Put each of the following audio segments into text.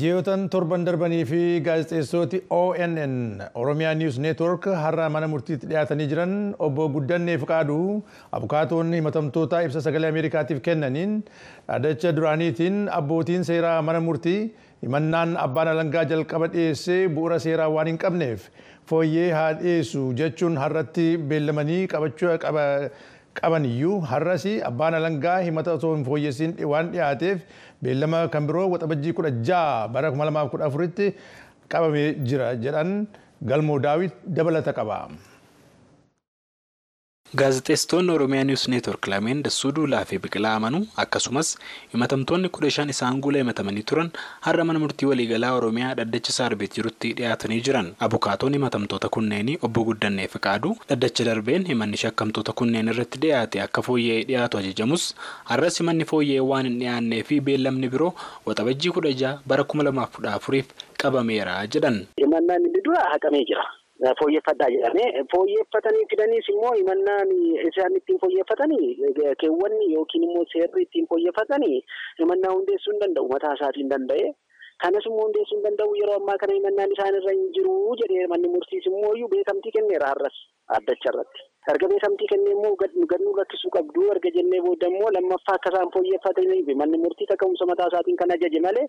Ji'ootan torban darbanii fi gaazexeessoti ONN Oromiyaa Niwus Neetwoork har'a mana murtiitti dhiyaatanii jiran obbo Guddannee Fiqaaduu abukaatonni himatamtoota ibsa sagalee Ameerikaatiif kennaniin dhaadacha duraaniitiin abbootiin seeraa mana murtii himannaan abbaan alangaa jalqaba dhiyeessee bu'uura seeraa waan hin qabneef fooyyee haa dhiyeessu jechuun har'atti beellamanii qabachuu qaban iyyuu har'as abbaan alangaa himata osoo hin fooyyessiin waan dhiyaateef beellama kan biroo waxabajjii kudha ja'a bara kuma lamaaf kudha afuritti qabamee jira jedhan galmoo daawit dabalata qaba. Gaazexeessitoonni Oromiyaa Niwus Neetwoork lameen Dassuu Duulaa fi Biqilaa Amanuu akkasumas himatamtoonni kudha shan isaan guula himatamanii turan har'a mana murtii waliigalaa Oromiyaa dhaddacha Saarbeet jirutti dhiyaatanii jiran. Abukaatoon himatamtoota kunneenii obbo Guddannee Fiqaaduu dhaddacha darbeen himanni shakkamtoota kunneen irratti dhiyaate akka fooyya'ee dhiyaatu ajajamus har'as himanni fooyya'ee waan hin dhiyaannee fi beellamni biroo waxabajjii kudha ja'a bara kuma lamaaf kudha afuriif qabameera jedhan. Himannaan inni dura haqamee jira. Jedhamee fooyyeffatanii fidaniis immoo himannaan isaan ittiin fooyyeffatanii keewwanni yookiin immoo seerri ittiin fooyyeffatanii himannaa hundeessuu hin danda'u mataa isaatiin danda'e. Kanas immoo hundeessuu hin danda'u yeroo ammaa kana himannaan isaan irra hin jiru jedhee manni murtiis immoo beekamtii kenneera har'as addacha irratti. Erga beekamtii kennee immoo gannuu lakkisuu qabdu erga jennee booda immoo lammaffaa akka isaan fooyyeffataniif manni murtii kaka'umsa mataa isaatiin kan ajaje malee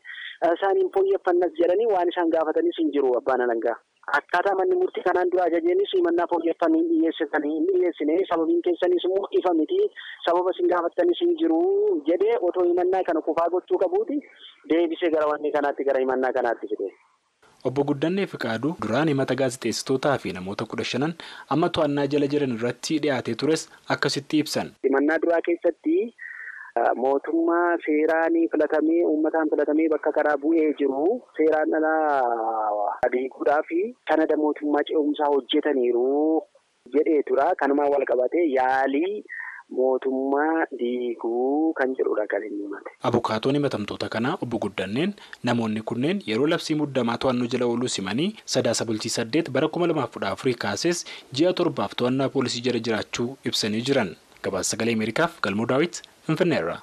isaan hin fooyyeffannas jedhanii waan isaan gaafatanis hin jiru abbaan alangaa. Akkaataa manni murtii kanaan dura ajajeenis himannaa fooyyeffanii dhiyeessitanii hin dhiyeessine sababiin keessanis immoo ifa miti sababa isin gaafattanis hin jiru jedhee otoo himannaa kana kufaa gochuu qabuuti deebisee gara wanni kanaatti gara himannaa kanaatti fide. Obbo Guddannee Fiqaaduu duraan himata gaazexeessitootaa fi namoota kudha shanan amma to'annaa jala jiran irratti dhiyaatee tures akkasitti ibsan. Himannaa duraa keessatti mootummaa seeraan filatamee uummataan filatamee bakka karaa bu'ee jiru seeraan alaa diiguudhaa fi kanada mootummaa ce'umsaa hojjetaniiru jedhee tura. Kanumaan wal qabatee yaalii mootummaa diiguu kan jedhudha kan inni himate. Abukaatoon himatamtoota kanaa obbo Guddanneen namoonni kunneen yeroo labsii muddamaa to'annoo jala ooluu simanii sadaasa bultii saddeet bara kuma lamaaf kudha afurii kaasees ji'a torbaaf to'annaa poolisii jala jiraachuu ibsanii jiran. Gabaasa sagalee Ameerikaaf Galmoo Daawit Finfinneerra.